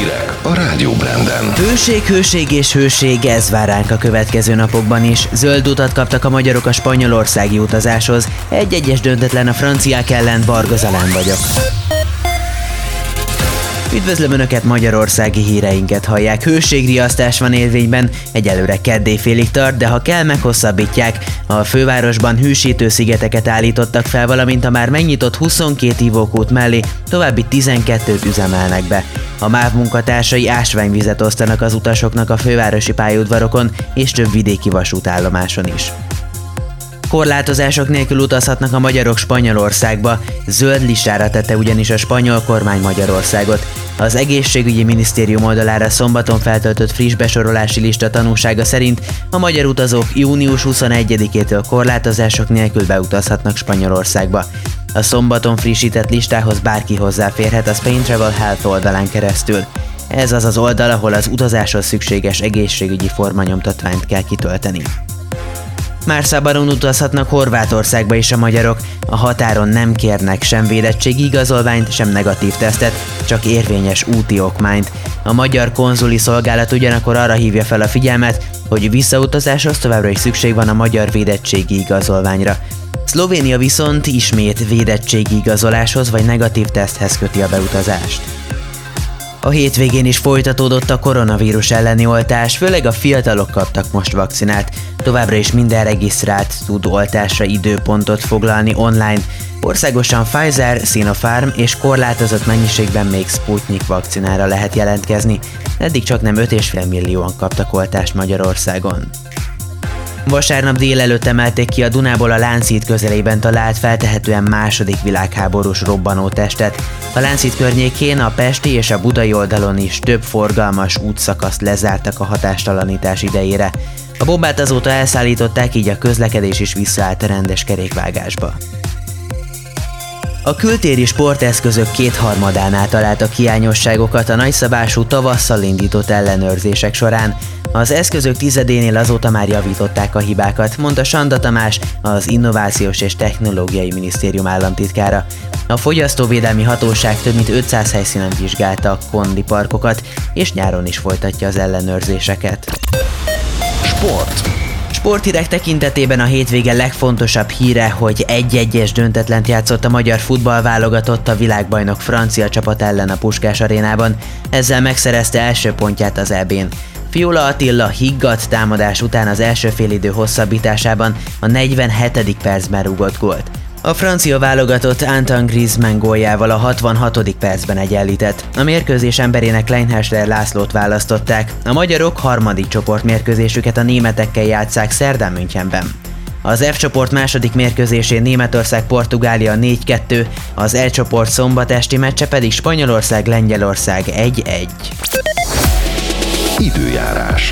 Hírek a Rádió Branden. Hőség, hőség és hőség, ez vár ránk a következő napokban is. Zöld utat kaptak a magyarok a spanyolországi utazáshoz. Egy-egyes döntetlen a franciák ellen, Varga Zalán vagyok. Üdvözlöm Önöket, magyarországi híreinket hallják. Hőségriasztás van érvényben, egyelőre keddé félig tart, de ha kell, meghosszabbítják. A fővárosban hűsítő szigeteket állítottak fel, valamint a már megnyitott 22 ivókút mellé további 12-t üzemelnek be. A MÁV munkatársai ásványvizet osztanak az utasoknak a fővárosi pályaudvarokon és több vidéki vasútállomáson is. Korlátozások nélkül utazhatnak a magyarok Spanyolországba, zöld listára tette ugyanis a spanyol kormány Magyarországot. Az egészségügyi minisztérium oldalára szombaton feltöltött friss besorolási lista tanúsága szerint a magyar utazók június 21-től korlátozások nélkül beutazhatnak Spanyolországba. A szombaton frissített listához bárki hozzáférhet a Spain Travel Health oldalán keresztül. Ez az az oldal, ahol az utazáshoz szükséges egészségügyi formanyomtatványt kell kitölteni. Már szabadon utazhatnak Horvátországba is a magyarok. A határon nem kérnek sem védettségi igazolványt, sem negatív tesztet, csak érvényes úti okmányt. A magyar konzuli szolgálat ugyanakkor arra hívja fel a figyelmet, hogy visszautazáshoz továbbra is szükség van a magyar védettségi igazolványra. Szlovénia viszont ismét védettségi igazoláshoz vagy negatív teszthez köti a beutazást. A hétvégén is folytatódott a koronavírus elleni oltás, főleg a fiatalok kaptak most vakcinát. Továbbra is minden regisztrált tud oltásra időpontot foglalni online. Országosan Pfizer, Sinopharm és korlátozott mennyiségben még Sputnik vakcinára lehet jelentkezni. Eddig csak nem 5,5 millióan kaptak oltást Magyarországon. Vasárnap délelőtt emelték ki a Dunából a Lánchíd közelében talált feltehetően második világháborús robbanó testet. A Lánchíd környékén a Pesti és a Budai oldalon is több forgalmas útszakaszt lezártak a hatástalanítás idejére. A bombát azóta elszállították, így a közlekedés is visszaállt a rendes kerékvágásba. A kültéri sporteszközök kétharmadánál találtak hiányosságokat a nagyszabású tavasszal indított ellenőrzések során. Az eszközök tizedénél azóta már javították a hibákat, mondta Sanda Tamás, az Innovációs és Technológiai Minisztérium államtitkára. A Fogyasztóvédelmi Hatóság több mint 500 helyszínen vizsgálta a kondi parkokat, és nyáron is folytatja az ellenőrzéseket. Sport. Sporthírek tekintetében a hétvége legfontosabb híre, hogy egy-egyes döntetlent játszott a magyar futballválogatott a világbajnok francia csapat ellen a Puskás arénában, ezzel megszerezte első pontját az EB-n. Fiola Attila higgadt támadás után az első félidő hosszabbításában a 47. percben rúgott gólt. A francia válogatott Anton Griezmann góljával a 66. percben egyenlített. A mérkőzés emberének Leinhester Lászlót választották. A magyarok harmadik csoportmérkőzésüket a németekkel játszák szerdán Münchenben. Az F csoport második mérkőzésén Németország-Portugália 4-2, az E csoport szombatesti meccse pedig Spanyolország-Lengyelország 1-1.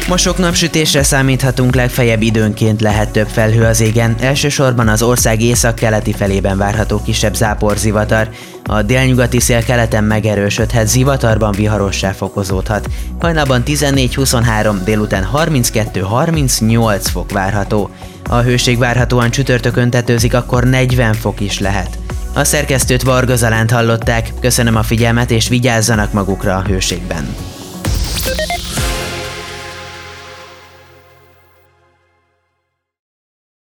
Ma sok napsütésre számíthatunk, legfeljebb időnként lehet több felhő az égen. Elsősorban az ország észak-keleti felében várható kisebb záporzivatar. A délnyugati szél keleten megerősödhet, zivatarban viharossá fokozódhat. Hajnalban 14-23, délután 32-38 fok várható. A hőség várhatóan csütörtökön tetőzik, akkor 40 fok is lehet. A szerkesztőt Varga Zalánt hallották, köszönöm a figyelmet és vigyázzanak magukra a hőségben.